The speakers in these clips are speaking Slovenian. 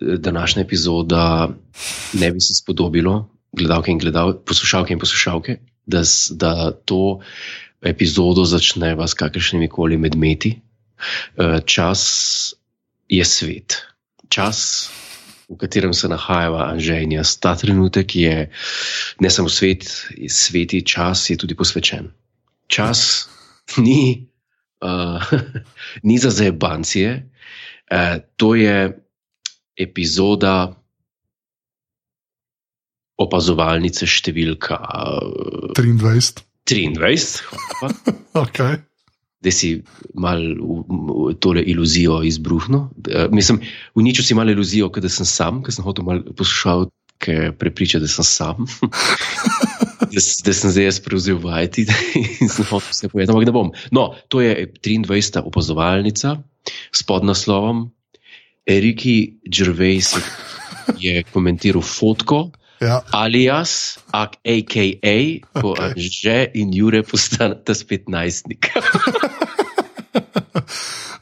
današnja epizoda ne bi se spodobilo, gledalke in gledalke, poslušalke in poslušalke, da, da to epizodo začneva s kakršnimi koli medmeti. Eh, Čas je svet. Čas, v katerem se nahajava jaz. Ta trenutek je ne samo svet, sveti čas je tudi posvečen. Čas ni, uh, ni za zajebancije, uh, to je epizoda opazovalnice številka uh, 23. 23, hvala lepa. Okay. da si malo tole iluzijo izbruhnil. Uh, mislim, uničil si malo iluzijo, da sem sam, ker sem hotel malo poslušalke prepričati, da sem sam. da, da sem zdaj jaz prevzel vajeti in sem hotel vse povedati, ampak ne bom. No, to je 23. opazovalnica s podnaslovom Eriki Gervais je komentiral fotko. Ja. Alias, ak, AKA, ko okay. že in Jure postaneta spet najstnik.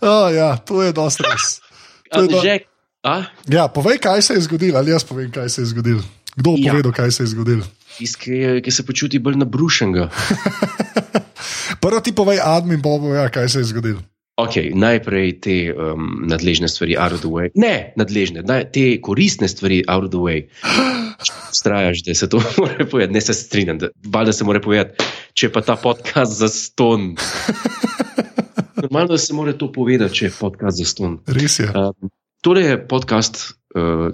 Oh, ja, to je dosti res. Je do- Že, a? Ja, povej, kaj se je zgodilo, ali jaz povem, kaj se je zgodilo. Kdo bo Ja. povedal, kaj se je zgodilo? Tisti, ki, se počuti bolj nabrušenega. Prvo ti povej, admin, pa povej, kaj se je zgodilo. Okay, najprej te um, nadležne stvari out of the way. Ne, nadležne, naj, te koristne stvari out of the way. Strajaš, da se to mora povedati, ne se strinjam, da, valjda se mora povedati, če pa ta podcast za ston. Normalno, da se mora to povedati, če je podcast za ston. Res je. Um, tole je podcast,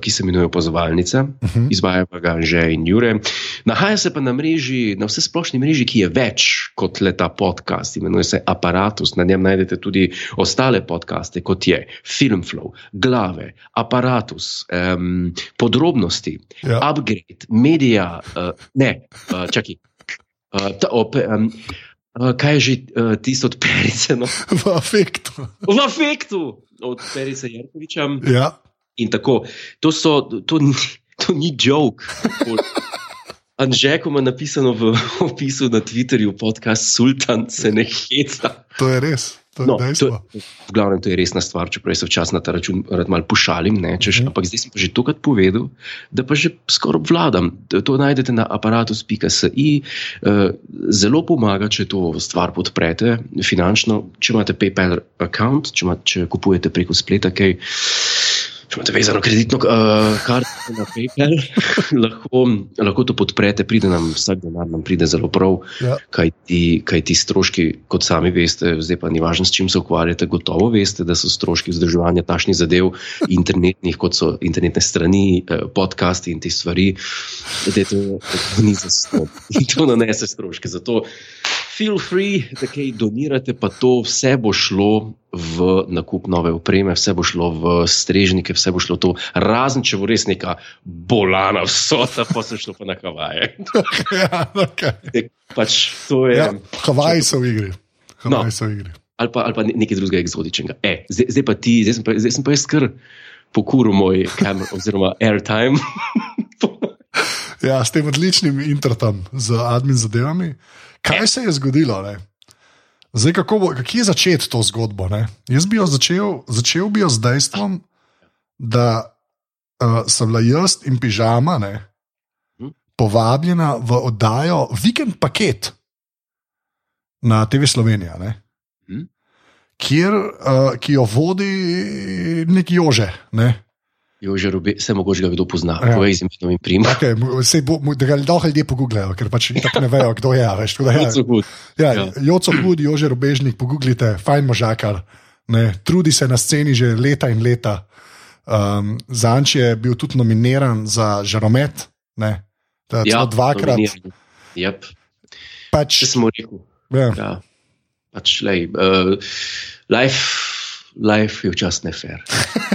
ki se imenuje Opazovalnica, Uh -huh. izvaja pa ga že in Jure. Nahaja se pa na mreži, na vse splošni mreži, ki je več kot le ta podcast, imenuje se Apparatus. Na njem najdete tudi ostale podcaste, kot je Filmflow, Glave, Apparatus, um, podrobnosti, Ja. Upgrade, Media, uh, ne, uh, čakaj. Uh, ta, op, um, uh, kaj je že uh, tisto od Perice? No? V afektu. V afektu od Perice Jarkoviča. Ja. In tako, to, so, to, ni, to ni joke. Anže, ko ima napisano v opisu na Twitterju, podcast Sultan se ne heca. To je res. To je No, no, to, dejstvo. v glavnem, to je resna stvar, čeprav se včasih na ta račun rad malo pošalim. Ne, češ, Mhm. ampak zdaj sem že tokrat povedal, da pa že skoraj obvladam. To najdete na aparatus.si. Uh, zelo pomaga, če to stvar podprete finančno. Če imate PayPal račun, če, ima- če kupujete preko spleta, kaj. Če imate vezano kreditno uh, karto na PayPal, lahko, lahko to podprete, pride nam vsak denar, nam pride zelo prav Ja. kaj ti, kaj ti stroški, kot sami veste, zdaj pa ni važno, s čim se ukvarjate, gotovo veste, da so stroški vzdrževanja tašnih zadev, internetnih, kot so internetne strani, eh, podcasti in te stvari, da je to, da to ni za ston. In to nanese stroške. Zato feel free, da kaj donirate, pa to vse bo šlo v nakup nove opreme, vse bo šlo v strežnike, vse bo šlo to, razen če bo res neka bolana vsota, pa se šlo pa na Havaje. ja, okay. Pač to je. ja. Havaji so v igri. Havaji No. so v igri. ali pa, ali pa ne- nekaj drugega eksotičnega. E, zdaj, zdaj pa ti, zdaj sem pa, zdaj sem pa jaz kar pokuril moj kamer oziroma airtime. Ja, s tem odličnim intertom z admin zadevami. Kaj se je zgodilo? Ne? Zdaj, kako bo, je začeti to zgodbo? Ne? Jaz bi jo začel, začel bi jo z dejstvom, da uh, sem bila jaz in pižama ne, Mhm. povabljena v oddajo Weekend Paket na TV Slovenija, ne, Mhm. kjer, uh, ki jo vodi neki Jože. Ne. Jože Robe, vse mogoče ga kdo pozna, Ja. povej z imenom in primom. Okay, sej bo, mu- da ga lahko ljudje pogooglejo, ker pač tako ne vejo, kdo je. Veš, tako da, ja, Ja, Ja. Joco Hud, Jože Robežnik, pogooglite, fajn možakar, ne, trudi se na sceni že leta in leta. Um, Zanč je bil tudi nominiran za žaromet, ne, da, ja, dvakrat. nominiran. Yep. Pač, Če smo rekel, ja, ja. pač, lej, uh, life, life je včasih nefer.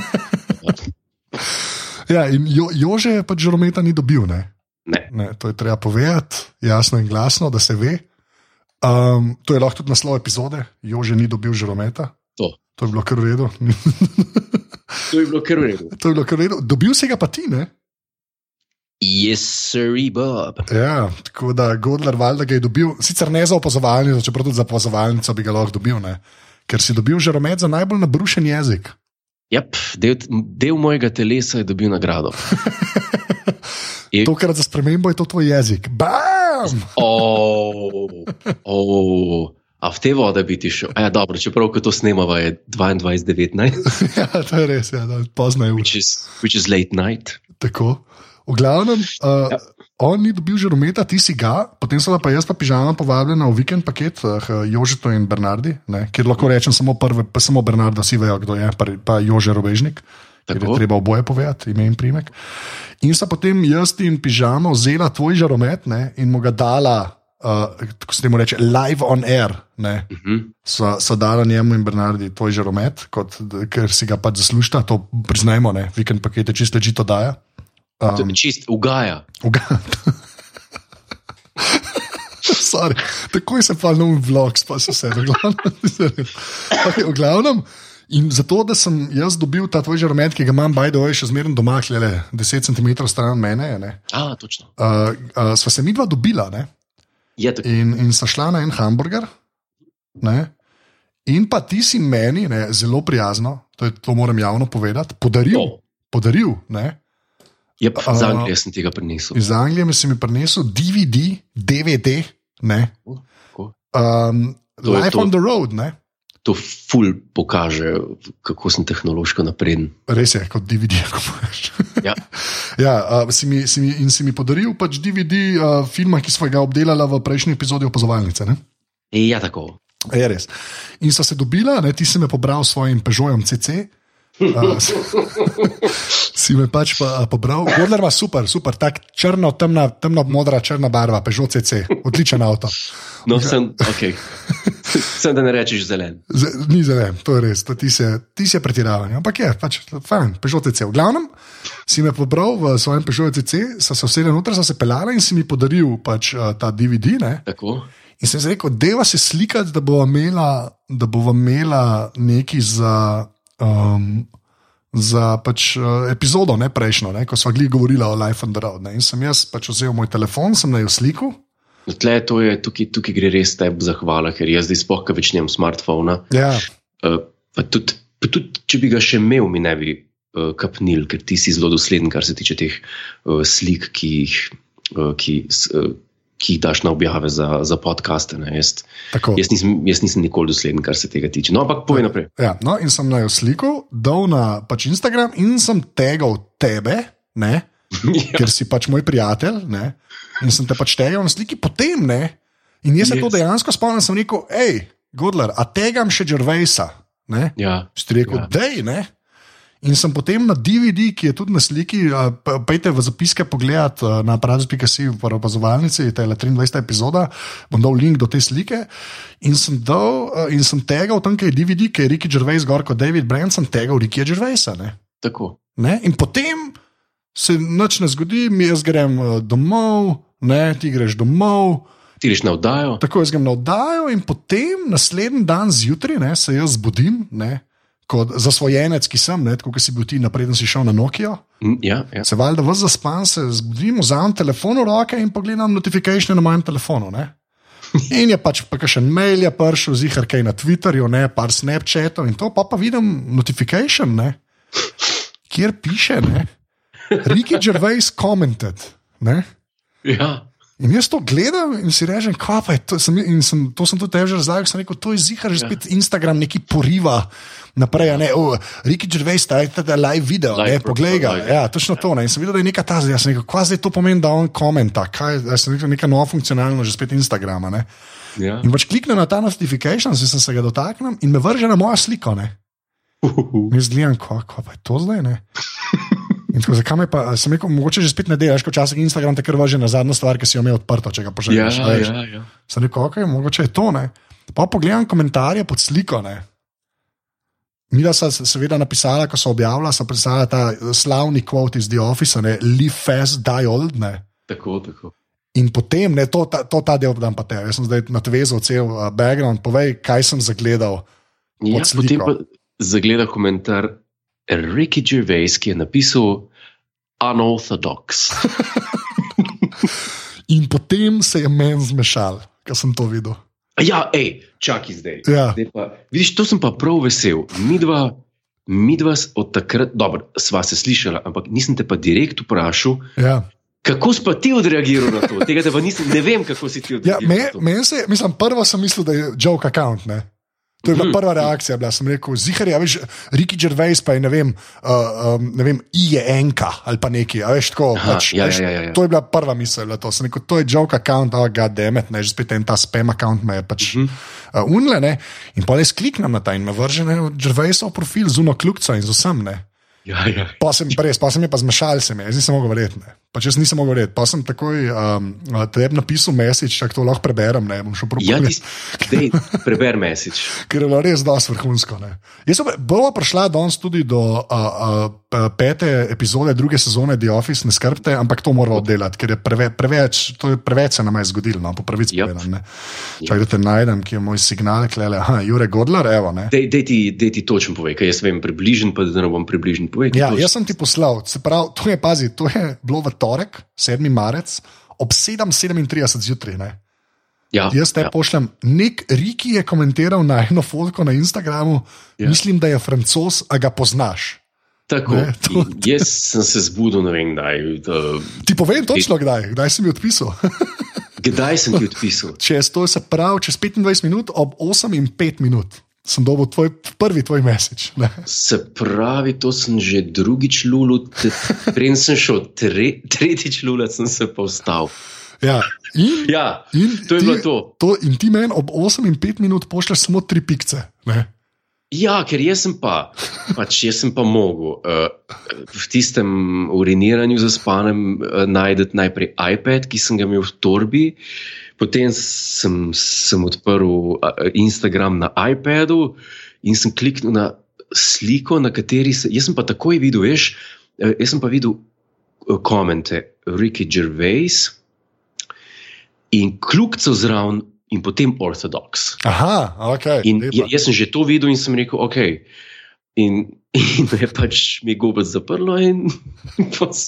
ja, in jo, Jože pač žarometa ni dobil. Ne. Ne. Ne, to je treba povedati jasno in glasno, da se ve. Um, to je lahko tudi naslov epizode, Jože ni dobil žarometa. To. To je bilo kar v redu. To je bilo kar v redu. to je bilo kar v redu. Dobil si ga pa ti, ne? Yes, sorry, Bob. Ja, tako da Godler valjda ga je dobil, sicer ne za opazovalnico, čeprav tudi za opazovalnico bi ga lahko dobil, ne? ker si dobil žaromet za najbolj nabrušen jezik. Yep, del, del mojega telesa je dobil nagrado. Je- Tokrat za spremembo je to tvoj jezik. Bam! Oh, oh, a v te vode bi ti šel? Ja, dobro, čeprav ko to snemava je 22.19, ja, to je res, ja, pozno je ura. which is, which is late night. Tako. V glavnem, uh, Ja. On ni dobil že rumeta, ti si ga, potem so pa jaz pa pižama povabljena v vikend paket, uh, Jožeto in Bernardi, ne, kjer lahko rečem samo, prve, pa samo Bernarda, si vejo, kdo je, pa, pa Jože Robežnik. Ker je treba oboje povedati, ime in primek. In sta potem jaz in pižama vzela tvoj žaromet ne, in mu ga dala, uh, kako se temu reče, live on air. Ne. Mhm. So, so dala njemu in Bernardi tvoj žaromet, kot, ker si ga pač zaslužita, to priznajmo, ne, vikend pakete čisto čito daja. To Um, je Čist ugaja. Uga- Sorry, takoj se pa nov vlog, pa se vse, okay, v glavnem. In zato, da sem jaz dobil ta tvoj žaromet, ki ga imam, the way, še zmeraj doma, le 10 cm stran mene, je, ne, A, točno. uh, uh, sva se mi dva dobila ne, Je tako. in, in sta šla na en hamburger. Ne, in pa ti si meni ne, zelo prijazno, to, je, to moram javno povedati, podaril. Oh. Podaril ne, Yep, A- z Anglije sem tega prinesel. iz Anglije mi si mi prinesel DVD, DVD, ne, Tako. um, To je Life to. on the Road, ne? To ful pokaže, kako sem tehnološko napreden. res je, kot DVD. ko poveš. Ja. ja, uh, si mi, si mi, in si mi podaril pač DVD uh, filma, ki smo ga obdelali v prejšnji epizodi opazovalnice. Ne? E, ja, tako. Je res. In so se dobila, ne, ti si me pobral s svojim Peugeotom CC. Uh, si me pač pa, pobral, Godler ima super, super, tako črno, temna, temno modra, črna barva, Peugeot CC, odličen avto. No, sem, okay. sem da ne rečeš zelen. Z, ni zelen, to je res, to ti se, ti se pretiravanje. Ampak je, pač, fajn, Peugeot CC. V glavnem si me pobral v svojem Peugeot CC, so se vse noter, so se pelala in si mi podaril pač, ta DVD. Ne? Tako. In sem si rekel, deva se slikati, da bova imela, da bova imela neki za. Um, Za pač, uh, epizodo, ne prejšnjo, ne, ko smo gli govorili o Life on the Road. Ne, in sem jaz pač vzel moj telefon, sem na jo slikal. No, tle, to je, tukaj, tukaj gre res tebi zahvala, ker jaz zdaj spoh, več nimam smartfona. Ja, Uh, pa tudi, pa tudi, če bi ga še imel, mi ne bi uh, kapnil, ker ti si zelo dosleden, kar se tiče teh uh, slik, ki jih, uh, ki, uh, ki jih daš na objave za, za podcaste. Jaz, jaz, nisem, jaz nisem nikoli dosleden, kar se tega tiče. No, ampak povej naprej. Ja, no, in sem na jo slikal, dal na pač Instagram in sem tegal tebe, ne, ja. ker si pač moj prijatelj. Ne, in sem te pač tegal na sliki, potem ne. In jaz se Yes. to dejansko spomnim, sem rekel, hej, Godler, a tegam še Džervejsa. Ne? ja. Si ti rekel, Ja. ja. dej, ne. In sem potem na DVD, ki je tudi na sliki, pejte v zapiske pogledat uh, na aparatu.si v opazovalnici, ta je 23. epizoda, bom dal link do te slike. In sem, dal, in sem tegal tam, kjer je DVD, ki je Ricky Gervais gor kot David Brand, sem tegal Ricky Gervaisa. Ne? Tako. Ne? In potem se nič ne zgodi, mi jaz grem domov, ne? ti greš domov. Ti greš na oddajo. Tako jaz grem na oddajo, in potem naslednji dan zjutraj ne, se jaz zbudim, ne, kot zasvojenec, ki sem, kot si bil ti, napreden si šel na Nokijo. Mm, Ja, ja. Se valjda v zaspan, se zbudim, vzamem telefon v roke in pogledam notifikacije na mojem telefonu. Ne. In je pač pa še en mail, je prišel, zihar kaj na Twitterju, ne, par Snapchatov in to, pa pa vidim notifikation, ne, kjer piše, ne, Ricky Gervais commented. Ne. ja. In jaz to gledam in si rečem, kaj pa je to. Sem, in sem, to sem tudi težko razlagal, sem rekel, to je zihar že Ja. spet Instagram, neki poriva naprej. Ne, oh, Ricky Gervais, ta je ta live video, Live ne, poglej ga. Ja, točno to. Ne. In sem videl, da je neka ta zdaj. Jaz sem rekel, kaj zdaj to pomeni, da on komenta, kaj sem rekel, neka nova funkcionalnost, že spet Instagrama. Ne. ja. In pač kliknem na ta notification, sem se ga dotaknil in me vrže na mojo sliko. Ne. In jaz gledam, kaj pa je to zdaj. In tako, zakaj me pa, sem rekel, mogoče že spet ne delaš, kot včasih Instagram te kar važe na zadnjo stvar, ki si jo imel odprto, če ga Ja, poželiš. a veš. ja, ja. Sem rekel, ok, mogoče je to. Ne? Pa pogledam komentarje pod sliko. Ne? Mila sta se- seveda napisala, ko so objavila, so pisala ta eh, slavni quote iz The Office, ne? live fast, die old. Ne? Tako, tako. In potem, ne, to, ta, to ta del dam pa te. Jaz sem zdaj nadvezal cel uh, background, povej, kaj sem zagledal. Ja, potem pa zagleda komentar Ricky Gervais, ki je napisal unorthodox. In potem se je meni zmešal, ko sem to videl. Ja, hej, čakaj zdaj. Ja. zdaj pa, vidiš, to sem pa prav vesel. Mi dva mi dva od takrat, dobro, sva se slišala, ampak nisem te pa direkt vprašal, Ja. kako si pa ti odreagiral na to. Tega te pa nisem, ne vem, kako si ti Ja, odreagiral. me, na to. men se, mislim, prvo sem mislil, da je joke account. Ne? To je bila Mhm. prva reakcija. Bila. Sem rekel, zihar je, veš, Ricky Gervais pa je, ne vem, uh, um, ne vem I je enka ali pa neki, a veš, tako. Aha, pač, ja, veš, ja, ja, ja. To je bila prva misel. bila To. Sem rekel, to je joke account, oh, god damn it, ne, že spet en ta spam account me je pač uh -huh. uh, unle, ne. In pa res kliknem na ta in me vrže na Gervaisov profil z uno kljubco in z vsem, ne. Ja, ja. Pa sem res, pa sem je pa zmešal, se mi je, jaz nisem mogel verjeti. Pač jaz nisem mogel verjeti. Pa sem takoj um, tebi napisal message, tako to lahko preberem, ne Ja, dej, preber message. Ker je bilo res dosti vrhunsko. Ne. Jaz sem bova prišla danes tudi do uh, uh, pete epizode druge sezone The Office, ne skrbite, ampak to moramo oddelati, ker je preve, preveč, to je preveč se nam je zgodilo, no, po pravici Yep. povedano. ne. Čakaj, da te najdem, ki je moj signal, klele, aha, Jure Godler, evo. Ne. Dej, dej, ti, dej ti točno povej, kaj jaz vem, približen, pa da ne bom približen. Povej, ti Ja, točno. jaz sem ti poslal, se pravi, to je, pazi, to je bilo v torek, 7. marec, ob 7:37 zjutraj. ne. ja, Jaz te ja. pošljem. Nek Riki je komentiral na eno fotko na Instagramu, Ja. mislim, da je francos, a ga poznaš. Tako, Ne, to- jaz sem se zbudil, ne vem, kdaj. Uh, Ti povem točno, kdaj, kdaj si mi odpisal. kdaj sem ti odpisal? čez, to se pravi, čez 25 minut, ob 8 in 5 minut sem dobil tvoj, prvi tvoj message. Ne. Se pravi, to sem že drugič lulut, preden sem šel, tre, tretjič lulat sem se pa vstal. Ja. In, Ja, in to je ti- bilo to. to. In ti meni ob 8 in 5 minut pošlješ samo tri pikce. Ne. Ja, ker jaz sem pa, pač jaz sem pa mogel uh, v tistem uriniranju za spanem uh, najti najprej iPad, ki sem ga imel v torbi, potem sem, sem odprl uh, Instagram na iPadu in sem kliknil na sliko, na kateri se. Jaz sem pa takoj videl, veš, uh, jaz sem pa videl uh, komente Ricky Gervais in kljubcev zraven. In potem ortodoks. Aha, ok. In lepa. ja- jaz sem že to videl in sem rekel, ok. In, in me je pač mi gobec zaprlo. In, pas,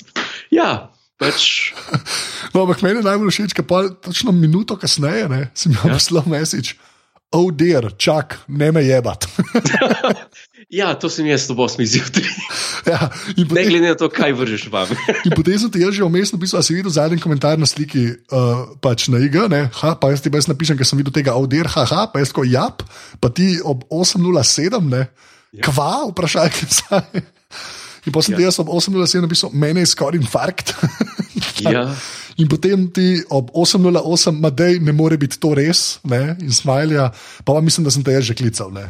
ja, pač. No, ampak meni je najbolj všeč, ker točno minuto kasneje ne, si mi ja. Poslal message. Oh, dear, čak, ne me jebat. Ja, to sem jaz, to bo osmi zjutraj. ja, Ne glede na to, kaj vržeš vam. in potem sem ti jaz že vmes napisal, a si videl zadnji komentar na sliki, uh, pač na IG, ne, ha, pa jaz ti jaz napišem, ker sem videl tega oh, dear, haha, pa jaz tako jap, pa ti ob 8.07, ne, ja. kva, vprašaj, kaj In potem sem ja. ti jaz ob 8.07 napisal, meni je skoraj infarkt. Ja, In potem ti ob 8.08, Madej, ne more biti to res, ne? in smajlja, pa, pa mislim, da sem te jaz že klical. Ne?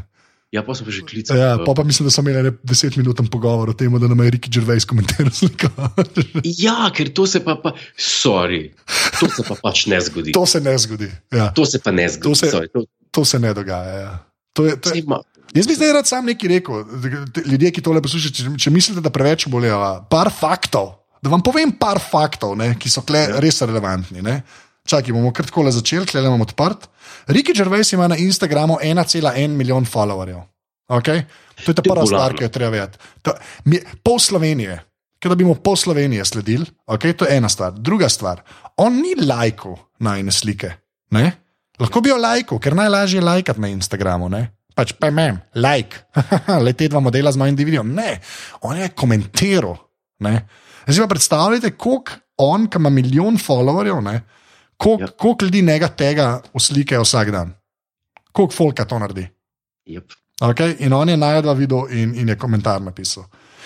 ja pa sem že klical. Ja, pa, pa mislim, da smo imeli 10 minut pogovor o tem, da nam je Ricky Gervais komentiral sliko. ja, ker to se pa, pa sorry, to se pa pač ne zgodi. to se ne zgodi. Ja. To se pa ne zgodi. To se- sorry, to, To se ne dogaja. Ja. To je, to je, ima- jaz bi zdaj rad sam nekaj rekel. Ljudje, ki tole poslušajo, če, če mislite, da preveč bolejo, par faktov. Da vam povem par faktov, ne, ki so kle, ja. res relevantni. Ne. Čakaj, bomo kar tako začeli, tle imamo odprt. Ricky Gervais ima na Instagramu 1,1 milijon followerjev. Okay? To je ta To prva stvar, ki jo treba vedeti. To- mi- Pol Slovenije, Ker bi mu pol Slovenije sledili, okay, to je ena stvar. Druga stvar, on ni lajkal najne slike. Ne? Lahko bi jo lajkal, ker najlažje je lajkati na Instagramu. Ne? Pač pa imam, like, le te dva modela z mojim DVD-jem. Ne, on je komentiral. Ne? Zdaj pa predstavljajte, koliko on, ki ima milijon followerjev, ne, koliko, Ja. koliko ljudi njega tega uslikajo vsak dan. Koliko folka to naredi. Yep. Okay? In on je najdel video in, in je komentar napisal.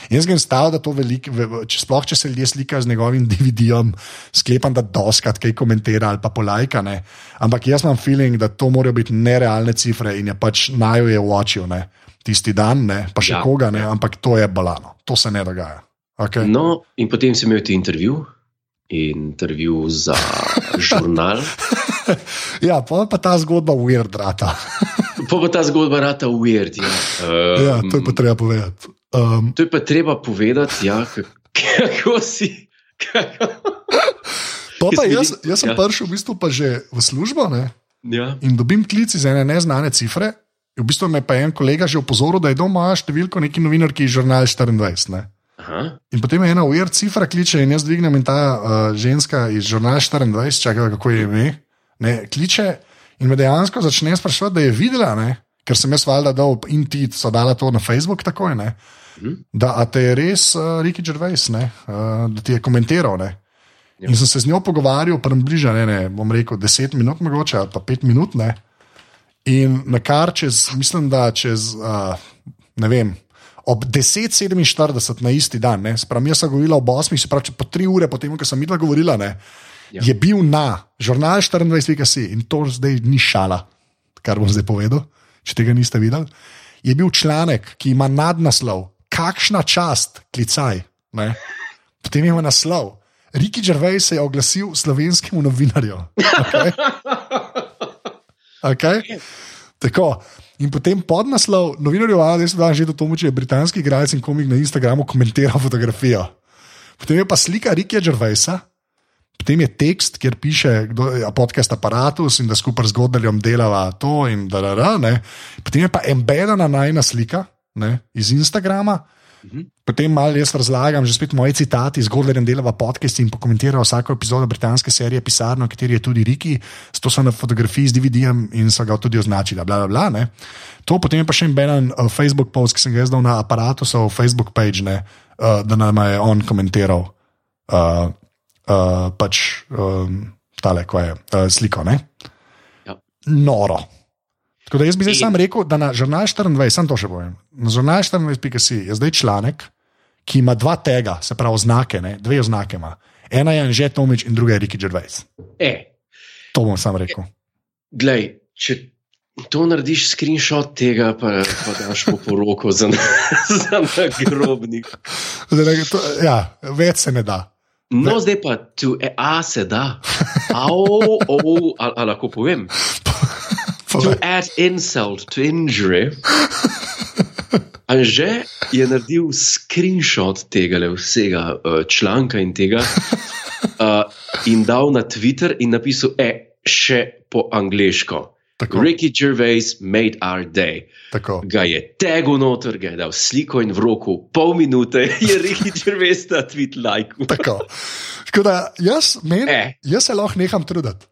Jaz grem stav, da to veliko, ve- ve- če, sploh če se ljudje slikajo z njegovim DVD-jem, sklepam, da doskrat kaj komentira ali pa polajka. Ne? Ampak jaz imam feeling, da to morajo biti nerealne cifre in je pač najo je watchil ne? tisti dan, ne? pa še ja, koga, ne? ja. ampak to je balano, to se ne dogaja. Okay? No, in potem si imel ti intervju, intervju za žurnal. Ja, pa, pa ta zgodba weird rata. Pa bo ta zgodba rata weird. Ja, um, ja, to je pa treba povedati. Um, To je pa treba povedati, ja, kako si. Kako, pa pa Jaz jaz, sem ja. prišel v bistvu pa že v službo. Ne? ja, in dobim klic iz ene neznane cifre. V bistvu me pa je en kolega že opozoril, da je doma številko neki novinarki iz žurnala 24. Ne? aha, In potem je ena ujer cifra kliče in jaz dvignem in ta uh, ženska iz žurnala 24, čakaj, kako je ime, ne, kliče in me dejansko začne sprašovati, da je videla, ne, ker sem jaz valjda dal in ti so dala to na Facebook takoj, ne? Da a te je res uh, Ricky Gervais, ne? Uh, da ti je komentiral. Ne? Ja. In sem se z njo pogovarjal, približno, ne, ne, bom rekel, 10 minut, mogoče ali pa 5 minut. Ne? In na kar čez, mislim, da čez, uh, ne vem, ob 10:47 na isti dan, ne, sprem, jaz sem govorila ob 8, se pravi, po 3 ure potem, ko sem midva govorila, ne, ja. je bil na žurnal 24.si in to zdaj ni šala, kar bom zdaj povedal, če tega niste videli. Je bil članek, ki ima nadnaslov, kakšna čast, klicaj. Ne? Potem ima naslov. Riki Gervais se je oglasil slovenskemu novinarju. Okay? Okay? Tako. In potem podnaslov, novinarjev, da se da že do Tomoče, je britanski igralec in komik na Instagramu komentiral fotografijo. Potem je pa slika Rikija Gervaisa, potem je tekst, kjer piše, kdo je podcast aparatus in da skupaj z Godaljem delava to in da da da. Potem je pa embedena najna slika ne, iz Instagrama. Potem malo jaz razlagam, že spet moje citati, zgodaj delava podcast in pokomentira vsako epizodo britanske serije Pisarno, kateri je tudi Riki, to so na fotografiji z DVD-jem in so ga tudi označili. Bla, bla, bla, ne. to potem je pa še en benen uh, Facebook post, ki sem ga jaz dal na aparatu, so Facebook page, ne, uh, da nam je on komentiral uh, uh, pač um, tale, ko je uh, sliko. Ne. Ja. Noro. Tako da jaz bi zdaj sam rekel, da na žurnal 24, sam to še povem. Na žurnal 24.si je zdaj članek, ki ima dva tega, se pravi znake, ne? dve oznake ima. Ena je Anže Tomič in druga je Riki Gervais. E, To bom sam rekel. glej, če to narediš screenshot tega, pa, pa daš po poroko za, za nagrobnik. Ja, več se ne da. No, zdaj pa tu, e, a se da. Au, au, a, a lahko povem. To add insult to injury. Anže je naredil screenshot tega vsega uh, članka in tega uh, in dal na Twitter in napisal, e, še po angliško. Tako. Ricky Gervais made our day. Tako. Ga je tegu noter, ga je dal sliko in v roku pol minute je Ricky Gervais ta tweet lajkal. Tako. Tako da jaz, men, E. jaz se lahko neham truditi.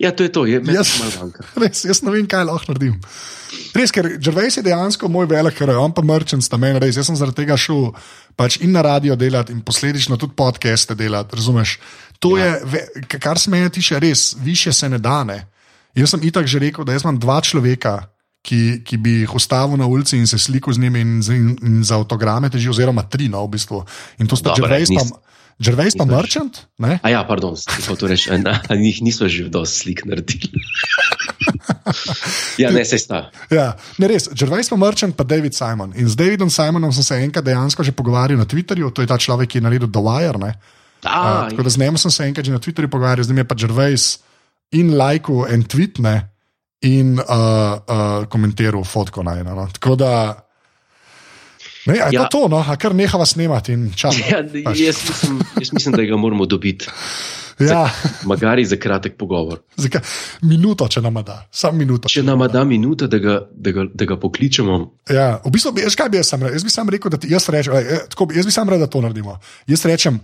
Ja, to je to, je Jaz- malo manjka. Res, jaz ne vem, kaj lahko naredim. Res, ker Gervais je dejansko moj velik heroj, on pa Merchant sta meni res. Jaz sem zaradi tega šel pač in na radio delati in posledično tudi podcaste delati. Razumeš? To ja. je, kar se meni tiče, res, više se ne da. Ne? Jaz sem itak že rekel, da jaz imam dva človeka, ki, ki bi jih ustavil na ulici in se slikal z njimi in, in, in za avtograme teži, oziroma tri, no, v bistvu. In to sta Dobro, Gervais pa, nis- Gervais pa Merchant. Ne? A ja, pardon, ti hotel reči, a, a njih nismo že dosti slik naredili. ja, ne, se sta. Ja, ne res, Gervais pa Merchant, pa David Simon. In z Davidom Simonom sem se enkrat dejansko že pogovarjal na Twitterju, to je ta človek, ki je naredil The Wire. Ne? A, Uh, tako da z njim sem se enkrat že na Twitterju pogovarjal, zdaj mi je pa Gervais in lajku en tweet ne, in uh, uh, komentiral fotko na eno. No. Tako da. Ne, je ja. To to, no, a kar nehava snemati in čas. ja, jaz, mislim, jaz mislim, da ga moramo dobiti. Ja, Magari za kratek pogovor. zakaj? Minuto, če nam da, samo minuto. Če nam da minuta, da ga, da ga, da ga pokličemo. Ja, v bistvu, kaj bi jaz sam? Jaz bi sam rekel, da ti, jaz, rečem, eh, bi- jaz bi sam rekel, da to naredimo. Jaz rečem,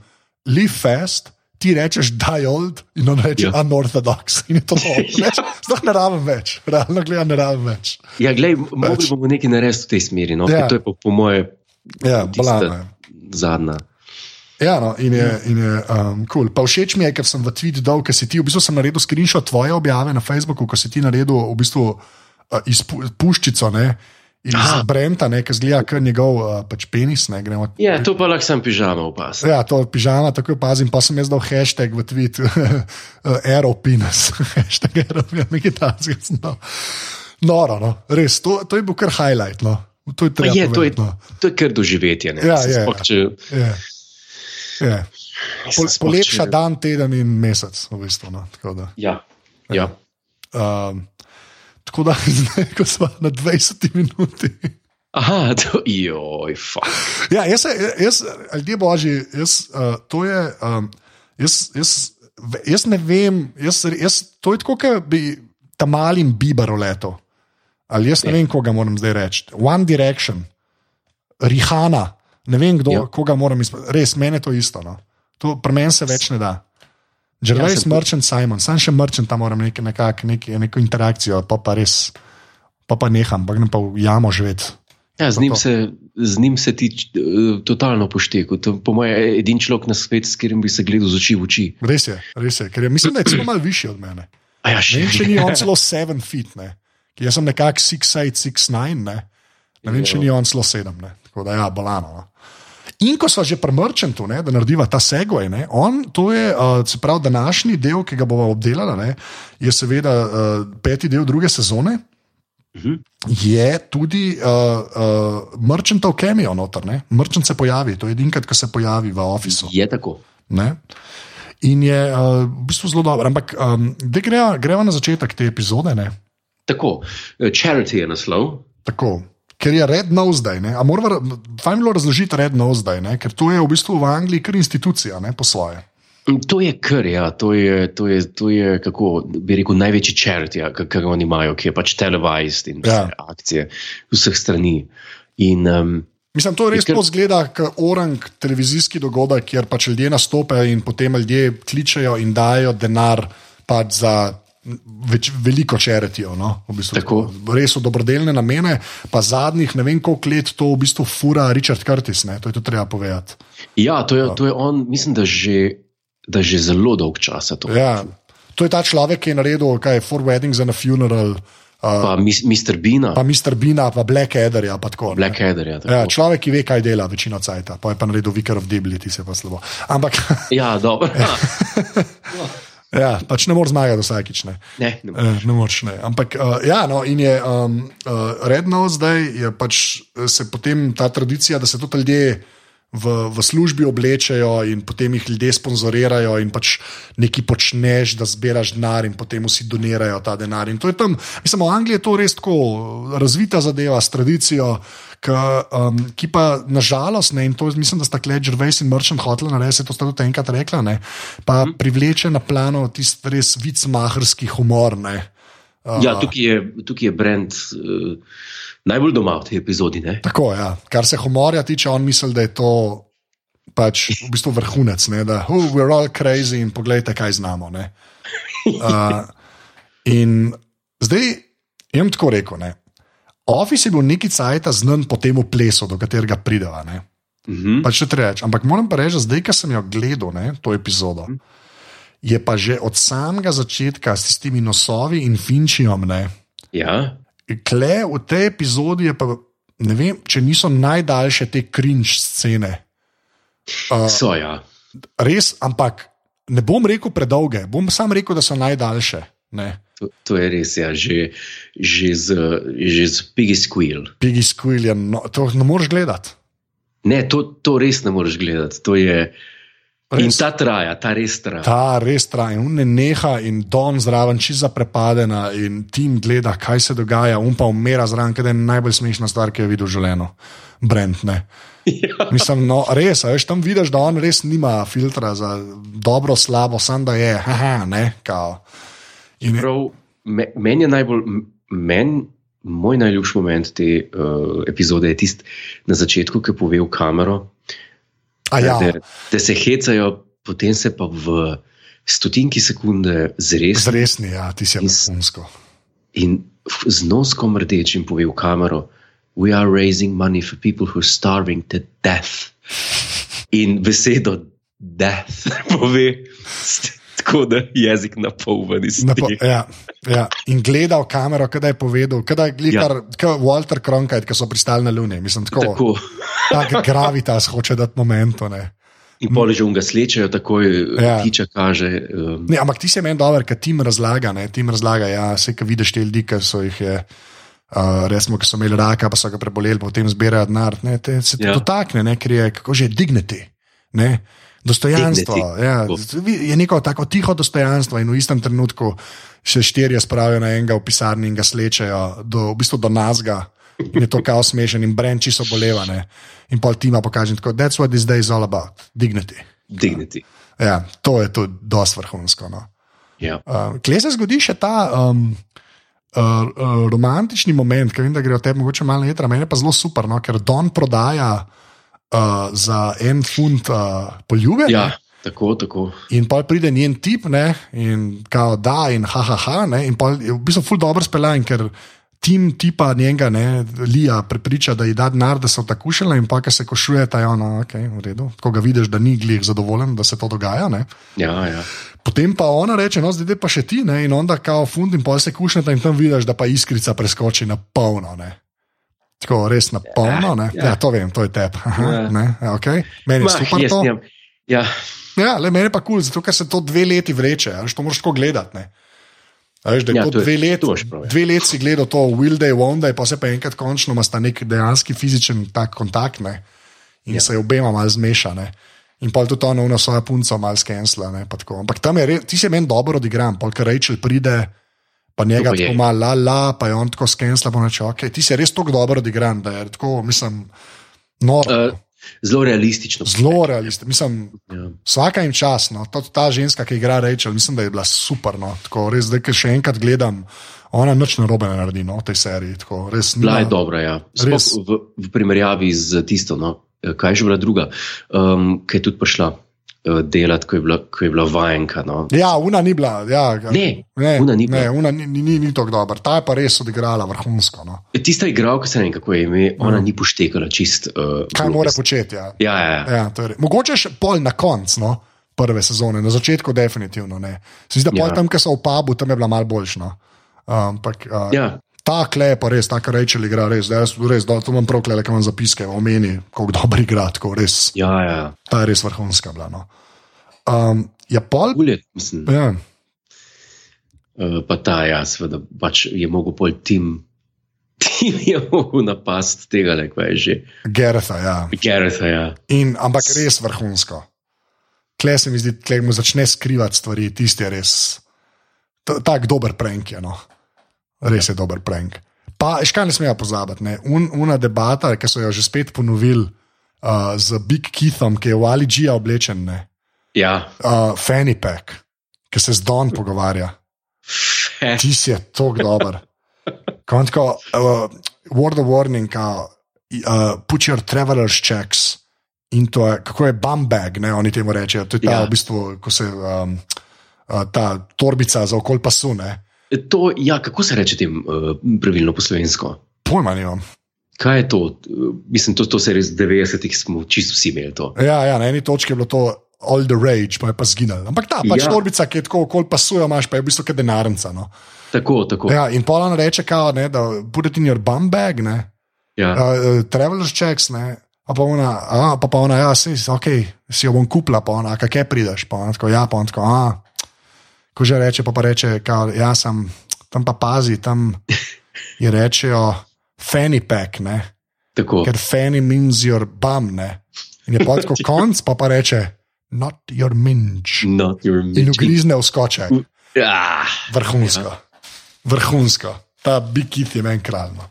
live fast, ti rečeš die old in on reče Ja. ja. unorthodox. Več- Sploh ne rabim več, realno gledam, ne rabim več. Ja, glej, mogli bomo nekaj narediti v tej smeri. No? Ja. Ja. To je pa po moje Ja, zadnja. Ja, no, in je, je um, cool. Pa všeč mi je, ker sem v tweet dal, ker si ti, v bistvu sem naredil screenshot tvoje objave na Facebooku, ko si ti naredil v bistvu uh, izpu, puščico, ne, iz Aha. Brenta, ne, ki zgleda kot njegov uh, pač penis, ne, gremo. Ja, to pa lahko sam pižama opas. Ja, to je pižama, tako opazim. Pa sem jaz dal hashtag v tweet, aeropenis, hashtag aeropenis, nekaj takega. sem dal. Noro, no, res, to, to je bil kar highlight. No. To je je, to, je. No. to je kar doživetje. ne. Ja, je, sploh, ja. če, Je. Je. Pol, sploh, polepša če- dan, teden in mesec, v bistvu. No. Da, Ja, ja. um, tako da zdaj, ko smo na 20 minuti. Aha, to, joj, fuck. Ja, jaz, jaz ljudje božji, jaz, uh, to je. Um, jaz, jaz, jaz ne vem, jaz, jaz, to je tako, kot bi tam malim Biberu letel. Ali jaz ne Ja. vem, koga moram zdaj reči. One Direction, Rihana, ne vem, kdo, ja. Ja. koga moram izpostaviti. Res, meni je to isto. No. To pri meni se več ne da. Gervais, Ja, Merchant, Simon, sam še Merchant, tam moram nekaj, nekak, nekaj, neko interakcijo, pa pa res pa pa neham, pa grem pa v jamo živeti. Ja, z, njim se, z njim se ti uh, totalno pošteku. To, po mojem, je edini človek na svetu, s katerim bi se gledal z oči v oči. Res je, res je. Ker je, mislim, da je celo malo višji od mene. A ja, še Ne če ni on celo 7 feet, ne. Ker Jaz sem nekako 6'8, 6'9, ne. Ne vem, če ni on celo 7, ne. Tako da ja, bolano. No. In ko smo že pri Merchantu, ne, da narediva ta segway, ne, on, to je, uh, se pravi, današnji del, ki ga bomo obdelali, ne, je seveda uh, peti del druge sezone. Mhm. Je tudi uh, uh, Merchantov cameo noter, ne? Merchant se pojavi, to je edinkrat, ko se pojavi v ofisu. Je tako. Ne? In je uh, v bistvu zelo dobro. Ampak um, da greva, greva na začetek te epizode. Ne? Tako, charity je naslov. Tako. Ker je Red Nose zdaj, ne? a moramo fajn bilo razložiti Red Nose zdaj, ne? ker to je v bistvu v Angliji kar institucija, ne po svoje. Mm, To je kar, ja, to je, to je, to je kako bi rekel, največji charity, ja, kar oni imajo, ki je pač televized in Ja. akcije vseh strani. In, um, Mislim, to res kar- zgleda, kot orang televizijski dogodek, kjer pač ljudje nastopajo in potem ljudje kličejo in dajo denar pač za. Več, veliko čeritijo, no? v bistvu, Tako. res v dobrodelne namene, pa zadnjih ne vem koliko let to v bistvu fura Richard Curtis, ne? to je tudi treba povedati. ja, to je, to je on, mislim, da že, da že zelo dolg časa to. Ja. To je ta človek, ki je naredil kaj, Four Weddings and a Funeral, uh, Pa Mr. Beana, pa Mr. Bina, pa Blackadderja. Pa tako, ne. Blackadder. Ja, Ja, tako. človek, ki ve, kaj dela, večino cajta, pa je pa naredil Vicar of ti se pa slabo. Ampak ja dobro. ja, pač ne moreš zmagati vsakič. Ne. Ne, ne, Eh, Ne moreš, ne. Ampak, uh, ja, no, in je um, uh, redno zdaj, je pač se potem ta tradicija, da se tudi ljudje v, v službi oblečejo in potem jih ljudje sponzorirajo in pač nekaj počneš, da zbiraš denar in potem vsi donirajo ta denar. In to je tam, mislim, v Angliji je to res tako razvita zadeva s tradicijo. K, um, ki pa nažalost, ne, in to mislim, da sta Kled, Žrvejs in Mrčen hotela narediti, to sta tudi enkrat rekla, ne, pa mm. privleče na plano tisti res vicmahrski humor. Ne. Ja, tukaj, je, tukaj je Brent uh, najbolj doma v tej epizodi. Ne? Tako, ja. Kar se humorja tiče, on misli, da je to pač v bistvu vrhunec, ne? da oh, we're all crazy in poglejte, kaj znamo. ne. Uh, in zdaj jim tako rekel. Ne? Office je bil neki cajt znan po tem plesu, do katerega prideva. Ne? Mhm. Pač če reč. Ampak moram pa reči, da zdaj, ko sem jo gledal, ne, to epizodo, je pa že od samega začetka s tistimi nosovi in finčijom. Ne, Ja, Kle v tej epizodi je pa, ne vem, če niso najdaljše te cringe scene. Uh, so ja. res, ampak ne bom rekel predolge, bom sam rekel, da so najdaljše. Ne. To, to je res, ja, že, že, z, že z Piggy Squeal. Piggy Squill je, no, to ne moreš gledati. Ne, to, to res ne moreš gledati. To je, in Res. ta traja, ta res traja. Ta res traja, in ne neha, in Don zraven, čiza prepadena, in tim gleda, kaj se dogaja, um pa umira zraven, ker je najbolj smešna stvar, ki jo je videl v življenju. Brent, ne. Ja. Mislim, no, res, veš, tam vidiš, da on res nima filtra za dobro, slabo, sam da je, haha, ne, kao. In Prav, me, meni je najbolj, meni, moj najljubši moment te uh, epizode je tisti na začetku, ki pove v kamero, a ja, da, da se hecajo, potem se pa v stotinki sekunde zres zresni, ja, ti si vrhunsko. in z noskom rdečim pove v kamero: We are raising money for people who are starving to death. In besedo death pove tako, da jezik na pol ven iz tega. ja, ja. In gleda v kamero, kaj je povedal, kaj je glikar, ja. kaj Walter Cronkite, ki so pristali na Luni. Mislim, tako, Tako. tako gravitas hoče dati momentu. Ne. In pol že unga slečejo, takoj Ja. ja. kiča kaže. Um, Ne, ampak ti se meni dobro, ker tim razlaga. Ne, tim razlaga, ja, vse, ki vidiš te ljudi, ki so jih. Je, Uh, resmo, ki so imeli raka, pa so ga preboleli, potem zbirajo denar. Ne, te, se ja. Dotakne, ne, ker je kako že digniti. Ne, dostojanstvo. Ja, je neko tako tiho dostojanstvo, in v istem trenutku še štirje spravijo na enega v pisarni in ga slečejo do, v bistvu do nazga. In je to kao smešen in brenči so bolevane. In pol tima pokaže, tako, that's what this day is all about, dignity. dignity. Ja, to je to dosti vrhunsko. No. Ja. Uh, Kje se zgodi še ta um, uh, uh, romantični moment, ki vem, da gre o tebi mogoče malo jedra, meni je pa zelo super, no, ker Don prodaja uh, za en funt uh, poljube. ja, ne, tako, tako. In pa pride njen tip, ne, in kao da, in ha, ha, ha, ne, in pol je v bistvu ful dobro speljan, ker tim tipa njega, ne, Lija, prepriča, da ji da denar, da se otakušala in pa, ki se košuje, ta je ono, ok, v redu. Ko ga vidiš, da ni glih zadovoljen, da se to dogaja. Ne. Ja, ja. Potem pa ona reče, no, zdaj pa še ti, ne, in onda kao fund in pol se kušnete in tam vidiš, da pa iskrica preskoči na polno. Ne. Tako res na polno, ne? Ja. Ja, to vem, to je tep. Aha, Ja. ne, ja, okay. Meni je super jaz to. nimam- Ja, Ja, le meni pa kul, cool, zato ker se to dve leti vleče, a veš, to moraš tako gledati. ne. A Veš, da je Ja, to to dve leti, imaš ja. dve leti si gledal to Will Day, Day, pa se pa enkrat končno ima sta nek dejanski fizičen tak kontakt ne? in ja. Se je obema malo zmešane. In pa tudi ona na svojo punco malo skensla. pa. Ampak tam je res, ti se meni dobro odigran, polk Rachel pride. Pa njega pa tako malo, la, la, pa je on tako skensla, pa reče, ok, ti si res tako dobro odigran, da je tako, mislim, noro. uh, zelo realistično. Zelo realistično. Mislim, Ja. Vsaka jim čas, no. ta, ta ženska, ki igra Rachel, mislim, da je bila super. No. Tako, res, ki še enkrat gledam, ona nič narobe ne naredi no, v tej seriji. Tako, res, Bila je nima- dobra, ja. Sploh Res. v, v primerjavi z tisto, no, kaj je že bila druga, um, ki je tudi prišla delati, ko je bila, ko je bila vajenka. No. Ja, una ni bila. Ja, Ne, ne, una ni bila. ne, una ni, ni, ni, ni tako dobra. Ta je pa res odigrala vrhunsko. No. Tista igralka, se ne vem, kako je ime, ona ni poštekala čist. Uh, Kaj mora početi? Ja. Ja, ja, ja. Ja, to je res. Mogoče še pol na koncu no, prve sezone, na začetku definitivno ne. Se zdi, da pol Ja. tam, ki so v pubu, tam je bila malo boljša. Ampak uh, ja. Ta klej pa res, ta Rachel igra res, da jaz res, da to imam prav klej, ki imam zapiske, omeni, kako dobro igra, tako res. ja, ja. Ta je res vrhunska bila. No. Um, ja, pol, Ulje, mislim, ja, uh, pa ta, ja, seveda, pač je mogel pol tim. Tim je mogel napast tega, kaj je že. Geretha, ja. Garetha, ja. In, ampak res vrhunsko. Klej se mi zdi, klej mu začne skrivati stvari, tisti je res. ta- Tak dober prank je, no. Res je dober prank. Pa, še kaj ne smejo pozabiti, ne? Un, una debata, ki so jo že spet ponovili uh, z Big Keithom, ki je v Ali G-ja oblečen, ne? Ja, uh, Fanny Pack, ki se z Don pogovarja. Ti si je tako dober. Konko, uh, word of warning, kao, uh, put your traveler's checks into a, kako je bum bag, ne, oni temu rečejo. To je ta. Ja. v bistvu, ko se um, uh, ta torbica za okol pasu, ne. To, ja, kako se reče tem uh, pravilno po slovensko? Pojma nimam. Kaj je to? Uh, Mislim, to, to se res v 90-ih smo čisto vsi imeli to. Ja, ja, na eni točki je bilo to all the rage, pa je pa zginil. Ampak ta pač ja. Torbica, ki je tako okol pasu, imaš pa je v bistvu kot denarnica. No. Tako, tako. Ja, in pol on reče, kao, ne, da put it in your bum bag, ne. Ja. uh, traveler's checks, ne. A pa ona, a, pa, pa ona, ja, si, ok, si jo bom kupila, pa ona, kaj prideš, pa ona tako, ja, pa ona tako, a, ko že reče, pa pa reče, kao, ja, sem, tam pa pazi, tam je rečejo fanny pack, ne, Tako. ker fanny means your bum, ne. In je pa tako konc, pa pa reče, not your minge. Not your In midget. ugrizne v skoček, Ah, vrhunsko, vrhunsko. Ta Big Kit je meni kralj. No.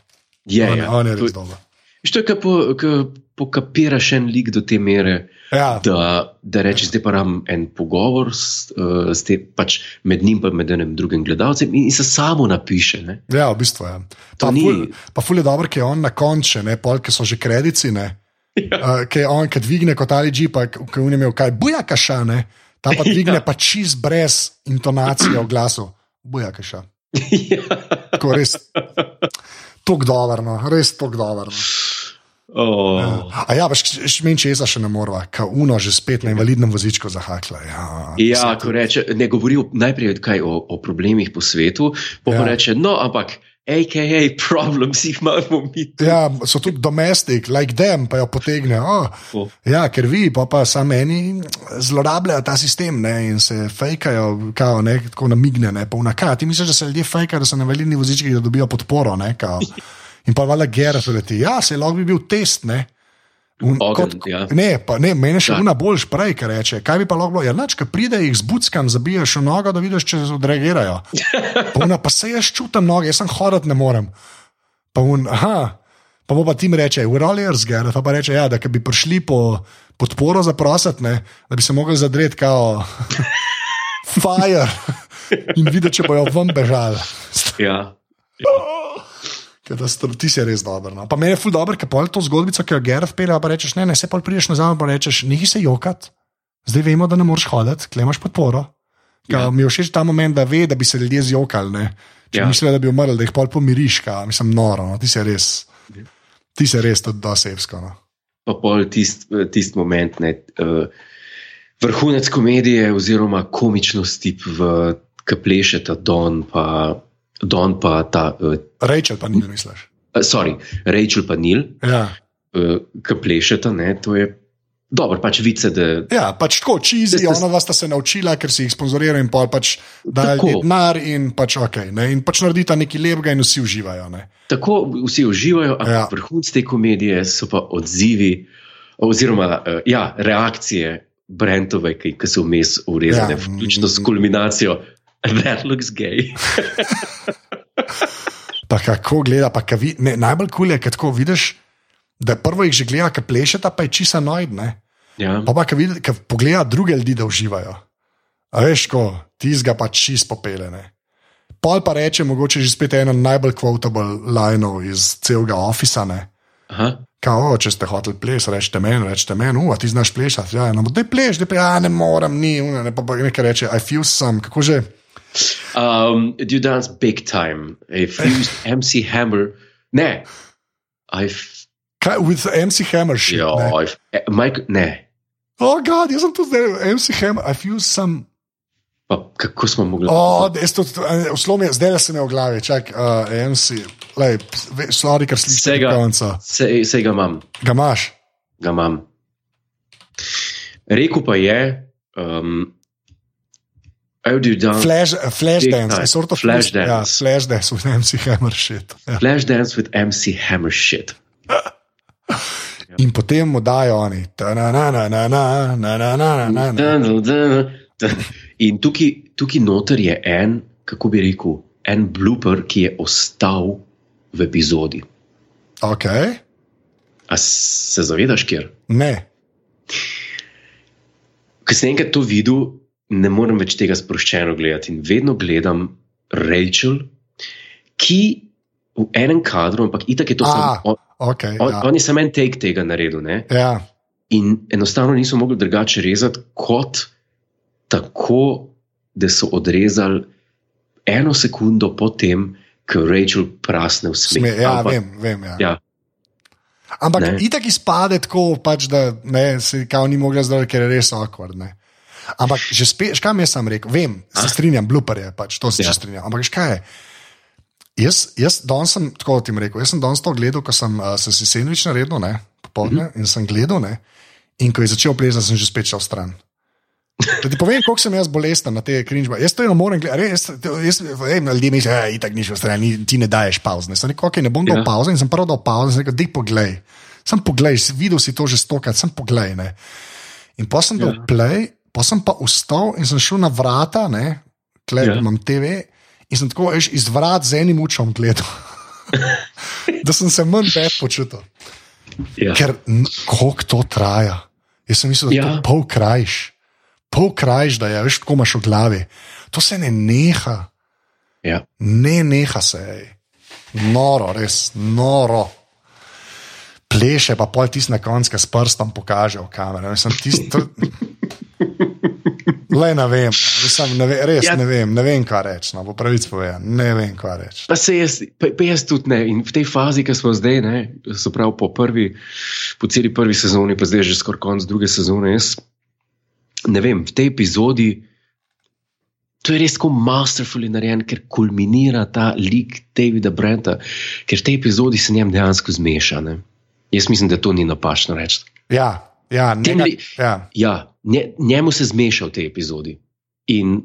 je, On, ja. on je res dober. Veš, To je, ko po- ko pokapiraš en lik do te mere, Ja, da, da rečeš, zdaj pa imam en pogovor s, uh, s te, pač med njim in med enim drugim gledalcem in, in se samo napiše. Ne? Ja, v bistvu je. To Pa ni- ful, pa ful je dobro, ker je on na koncu, ne, pol, ki so že kredici, ne. Ja. Uh, ki je on, ki dvigne kot ali G, pa ki je imel kaj, buja kaša, ne. Ta pa dvigne Ja. pa čist brez intonacije v glasu. Buja kaša. ja. Tako res. Tok dobro, no, res tok dobro. Oh. A ja, veš, šmen česa še ne morva, ka uno že spet na invalidnem vozičku zahakla. Ja, Ja, ko reče, ne govori najprej kaj o, o problemih po svetu, pa Ja. ja. reče, no, ampak, AKA problems jih imamo mi. tu." Ja, so tudi domestik, like them, pa jo potegne. Oh, O. ja, ker vi, pa, pa sami eni zlorabljajo ta sistem ne, in se fejkajo, kao, ne, tako namigne. Ne, pa vnaka. Ti misliš, da se ljudje fejkajo, da so na velikih vozičkih, da dobijo podporo. Ne, kao. in pa valjda gera so leti. Ja, se lahko bi bil test. Ne. Un, Ogenj, ja. Ne, pa ne, meni še Ja. una boljš prej, ker reče, kaj bi pa lahko bilo. Ja, nač, ki pride, jih zbuckam, zabiješ v nogo, da vidiš, če se odreagirajo. Pa, una, pa se jaz čutim noge, jaz sem hoditi ne morem. Pa un, aha, pa bo pa tim reče, we're all ears, Gareth, pa, pa reče, ja, da bi prišli po podporo zaprositi, ne, da bi se mogli zadreti kao fire in videti, če bojo ven bežali. Ja. Ker da sto- Ti si res dober. No. Pa meni je ful dobro, ker pol to zgodbico, ki jo Gareth pelje, pa rečeš, ne, ne, se pol prideš nazaj, pa rečeš, nehi se jokat, zdaj vemo, da ne moreš hoditi, klemaš podporo. Ja. Mi je všeč ta moment, da ve, da bi se ljudje zjokali. Ne? Če ja. mislijo, da bi umrli, da jih pol pomiriš, ka, mislim, noro, no? ti se res, ti se res tudi dosevsko. No? Pa pol tisti tist moment, ne, uh, vrhunec komedije oziroma komičnosti, ki plešeta Don, pa, Don pa ta. Uh, Rachel pa ni, misliš? Uh, sorry, Rachel pa Nil, Ja. uh, ki plešeta, ne, to je dobro, pač vice, da Ja, pač tako, čizi, Veste, s- ona vas sta se naučila, ker si jih sponzorirajo in pol pač dajo Tako. denar in pač ok. Ne? In pač naredita nekaj lepega in vsi uživajo. Ne? tako vsi uživajo, ampak Ja. vrhunec te komedije so pa odzivi, oziroma uh, ja, reakcije Brentove, ki, ki so vmes urezane, ja. vključno s kulminacijo. That looks gay. Pa kako gleda, pa ka vi, ne, najbolj kul je, ker tako vidiš, da prvo jih že gleda, ki plešeta, pa je čisa nojd. Ne? Ja. Pa pa, ki pogleda druge ljudi, da uživajo. A veš, ko ti zga pa čist popelene. Pol pa reče, mogoče že spet eno najbolj quotable linov iz celega ofisa. Kao, če ste hoteli ples, rečete meni, rečete meni, uh, a ti znaš plešati. Ja, no, da pleš, da ja, ne morem, ni, ne, pa nekaj reče, I feel some, kako že. Um, do dance big time? A fused MC Hammer. Ne. I've. Kaj, with MC Hammer shit. Ja, ne. I've. eh, Mike, ne. Oh, God, jaz sem tu zdaj, MC Hammer, I feel some. Pa kako smo mogli. Oh, Vslom je, zdaj se mi v glavi, čak, uh, MC, lej, sorry, ker slišiš Vsega. konca. Sej, sej ga imam. Ga imaš? Ga imam. Rekel pa je. Um, Oh, dude, don't. Flash, uh, flash dance, time. sort of flash dance. Ja, flash dance with MC Hammer shit. Ja. Flash dance with MC Hammer shit. In potem mu dajo oni. In tukaj, tukaj noter je en, kako bi rekel, en blooper, ki je ostal v epizodi. Ok. A se zavedaš, kjer? Ne. Ko sem enkrat to videl, ne morem več tega sproščeno gledati. In vedno gledam Rachel, ki v enem kadru, ampak itak je to samo. On, Okay, on, ja. on je samo en take tega naredil. Ne? Ja. In enostavno niso mogli drugače rezati, kot tako, da so odrezali eno sekundo po tem, ko Rachel prasne v smeh. Sme, ja, Ampak- vem, vem. Ja. Ja, Ampak Ne. itak izpade tako, pač, da ne, se kao ni mogla zdaj, ker je res awkward. Ne. Ampak že spet, kam jaz sem rekel, vem, se Ah. strinjam, blooper je, pač, to se Ja. ja. strinjam. Ampak kaj je? Jaz, jaz danes sem, tako ti rekel, jaz sem danes to gledal, ko sem, uh, sem si sendvič naredil, ne, popoldne, mm -hmm. in sem gledal, ne, in ko je začel plezati, sem že spet šel stran. Da ti povem, koliko sem jaz bolesten na te krinžbe. Jaz to eno moram gledati, res, ej, ljudje mislijo, da je tako nič v strani, ni- ti ne daješ pauze. Sem rekel, ok, ne bom dal Ja. ja. pauze in sem prvo dal pauze sem rekel, dej poglej. Sem poglej, si- videl si to že stokrat, sem poglej. Ne. In pa sem dal Ja. play, pa sem pa vstal in sem šel na vrata, ne, tle Ja. ja. imam TV. In sem tako veš, iz vrat z enim učom gledal, da sem se manj bed počutil. ja. Ker koliko to traja. Jaz sem mislil, da je Ja. to pol krajš, pol krajš, da je veš, tako imaš v glavi. To se ne neha, ja. ne neha se. Ej. Noro, res noro. Pleše pa pol tisti na koncu, ki s prstom kaže v kamero. Mislim, tist, to... Le ne vem. Mislim, ne ve, res Ja. ne vem, ne vem, kaj reči. No, po pravici povem, ne vem, kaj reči. Pa se jaz, pa, pa jaz tudi ne. In v tej fazi, ki smo zdaj, ne, se pravi po, prvi, po celi prvi sezoni, pa zdaj že skoraj konc druge sezone, jaz ne vem, v tej epizodi. To je res tako masterfully narejen, ker kulminira ta lik Davida Brenta, ker v tej epizodi se njem dejansko zmeša. Ne? Jaz mislim, da to ni napačno reči. Ja, ja, nega, li- ja. Ja, nje, njemu se zmeša v tej epizodi. In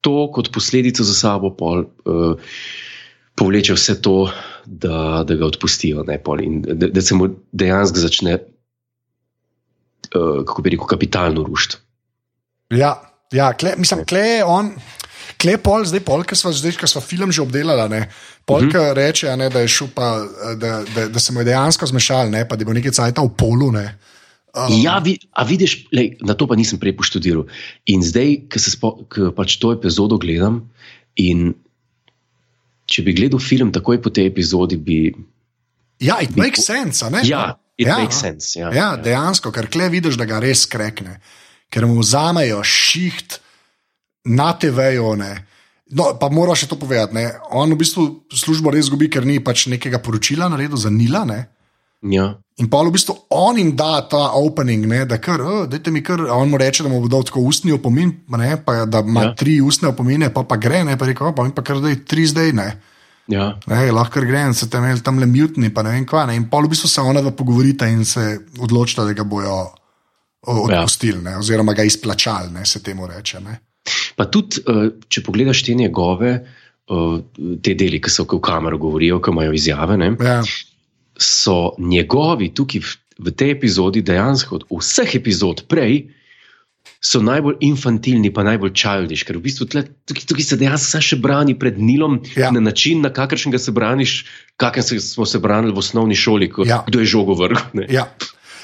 to kot posledico za sabo pol, uh, povleče vse to, da, da ga odpustijo. Ne, pol, in da, da se mu dejansko začne, uh, kako bi rekel, kapitalno rušiti. Ja, ja kle, mislim, kle je on. Kle pol, zdaj pol, ki smo, zdaj, ki smo film že obdelali, ne, pol, Mhm. ki reče, ne, da, je šel pa, da, da, da se mu je dejansko zmešal, ne, pa da bo nekaj cajta v polu. Ne. Um, Ja, vi, a vidiš, lej, na to pa nisem prej poštudiral. In zdaj, ko se spo, ko pač to epizodo gledam, in če bi gledal film takoj po tej epizodi, bi. ja, it makes sense, ne? Ja, it ja, makes sense. Ja, Ja, dejansko, ker kle vidiš, da ga res krekne, ker mu vzamejo šiht na TV-ju. No, pa moram še to povedati. Ne? On v bistvu službo res zgubi, ker ni pač nekega poročila naredil za Nila. Ne? Ja. In pa v bistvu on jim da ta opening, ne, da kar, oh, dajte mi kar, on mu reče, da mu bo dal tako ustni opomin, ne, pa, da ima Ja. ja. tri ustne opomine, pa, pa gre, ne, pa reče, oh, pa mi pa kar zdaj tri zdaj, ne. Ja. Ne, lahko grem, se tam tam le mutni, pa ne vem kva. Ne. In pa v bistvu se ona dva pogovorita in se odločita, da ga bojo Ja. odpustili, ne, oziroma ga izplačali, ne, se temu reče. Ne. Pa tudi, eh, če pogledaš te njegove, eh, te deli, ki so v kamero govorijo, ki imajo izjave, ne, Ja, so njegovi tukaj v, v tej epizodi dejansko od vseh epizod prej. So najbolj infantilni, pa najbolj čildiš, ker v bistvu tle, tukaj, tukaj se dejansko še brani pred Nilom Ja. na način, na kakršnega se braniš, kakršen se, smo se branili v osnovni šoli, ko, Ja. kdo je žogo vrgel. ja.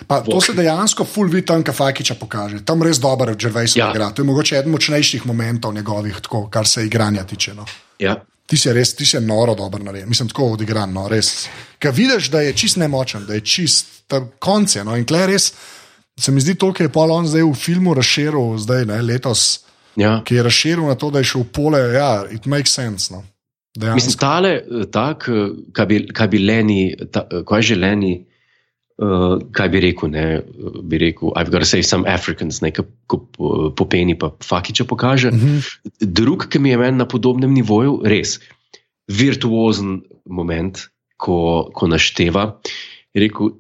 Pa, to se dejansko full vidi tam, kaj Fakiča pokaže. Tam res dober Gervais ja. Ja. igra. To je mogoče eden močnejših momentov njegovih, tako, kar se igranja tiče. No. Ja. Ti si res, ti si noro dober narejen, mislim, tako odigran, no, res. Ker vidiš, da je čist nemočen, da je čist, konce. No, in klej res, se mi zdi to, kar je Paul on zdaj v filmu razširil, zdaj ne, letos, Ja. ki je razširil na to, da je šel v pole, ja, it makes sense. No. Mislim, Dejansko. tale, eh, tak, eh, kaj bi, kaj bi Leni, ta, eh, kaj že Leni, uh, kaj bi rekel, ne, eh, bi rekel, I've got to say some Africans, ne, ko, eh, popeni pa Fakiča pokaže. Mhm. Drug, ki mi je meni na podobnem nivoju, res virtuozen moment, ko, ko našteva, je rekel,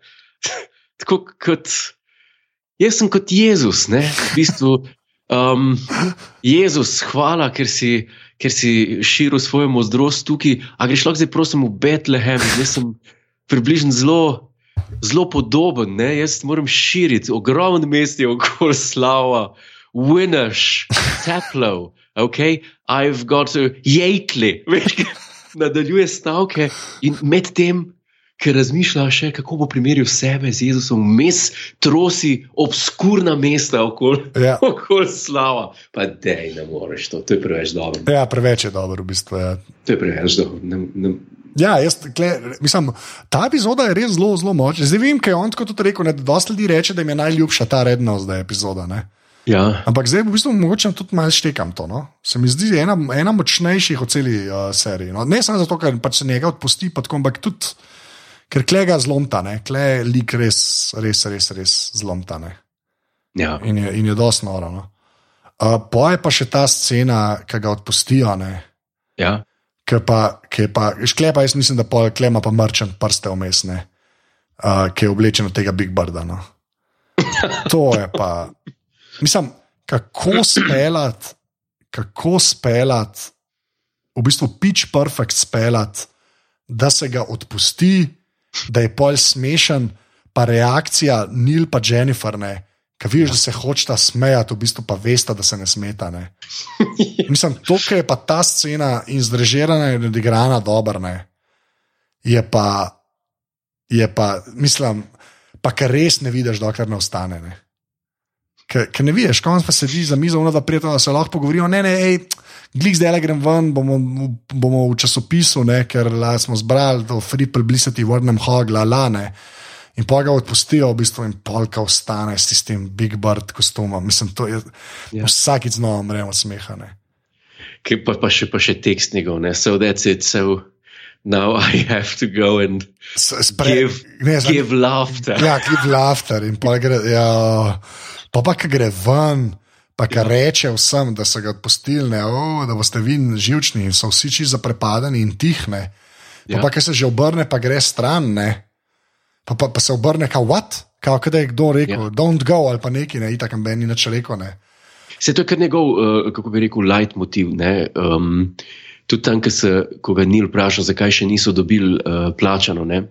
tako kot, jaz sem kot Jezus, ne, v bistvu. Um, Jezus, hvala, ker si, ker si širil svojo modrost tukaj. A greš lahko zdaj, prosim, v Betlehem, jaz sem približno zelo, zelo podoben, ne? jaz moram širiti, ogromno mest je okoli slava, Winnash, Teplo, ok, I've got to kaj nadaljuje stavke in med tem. Ker razmišlja še, kako bo primerjal sebe z Jezusom, vmes trosi obskurna mesta okoli Ja. okol slava. Pa dej, ne moreš to, to je preveč dobro. Ja, preveč je dobro, v bistvu. Ja. To je preveč dobro. Ne, ne, Ja, jaz, kle, mislim, ta epizoda je res zelo, zelo močna. Zdaj vem, kaj je on tudi rekel. Ne, dosti ljudi reče, da jim je najljubša ta redna zdaj epizoda. Ne. ja, Ampak zdaj v bistvu mogoče tudi malo štekam to. No? Se mi zdi ena, ena močnejših od celi uh, seriji. No? Ne samo zato, ker pač se njega odpusti, pa tako, ampak tudi, ker klega zlomta, ne? kle lik res, res, res, res zlomta. Ne? ja, In je, in je dosti noro. No? Uh, po je pa še ta scena, ki ga odpustijo. Ne? ja, Ki pa, ki pa, šklepa, jaz mislim, da pol klema pa mrčen prste vmes, ne, uh, ki je oblečen od tega Big Birda. No. To je pa, mislim, kako speljati, kako speljati, v bistvu pitch perfect speljati, da se ga odpusti, da je pol smešen, pa reakcija Nil pa Jennifer ne. Kaj vidiš, da se hočeta smejati, v bistvu pa veste, da se ne smeta. Ne. Mislim, to, kar je pa ta scena in zrežirana in odigrana dobro, ne, je pa, je pa, mislim, pa kar res ne vidiš, dokler ne ostane. Ne. Ker ker ne vidiš, konc pa sedi za mizo, ono, da prijatelj, da se lahko pogovorijo. Ne, ne, hej, glik zdaj le grem ven, bomo, bomo v časopisu, ne, ker la, smo zbrali to free publicity, vrnem hogla, lane. In pa ga odpustijo, v bistvu, in polka ostane s tistim Big Bird kostumom. Mislim, to je Ja. vsakič znova mremo smeha. Ne. Ki pa, pa, še, pa še tekst njegov, ne, so that's it, so now I have to go and spre- give, ne, znam- give laughter. Ja, give laughter in pa gre. Ja, pa pa gre ven, pa ja. reče vsem, da so ga odpustili, ne, oh, da boste vi živčni in so vsi čisto zaprepadeni in tihne. Pa, Ja. pa ki se že obrne, pa gre stran, ne. Pa, pa, pa se obrne, kao what? Kao, kaj je kdo rekel, ja. don't go ali pa neki, ne, itak meni nič rekel, ne. Se to je kar njegov, uh, kako bi rekel, leitmotiv. Ne? Um, tudi tam, se, ko ga Nil vpraša, zakaj še niso dobili uh, plačano. Ne?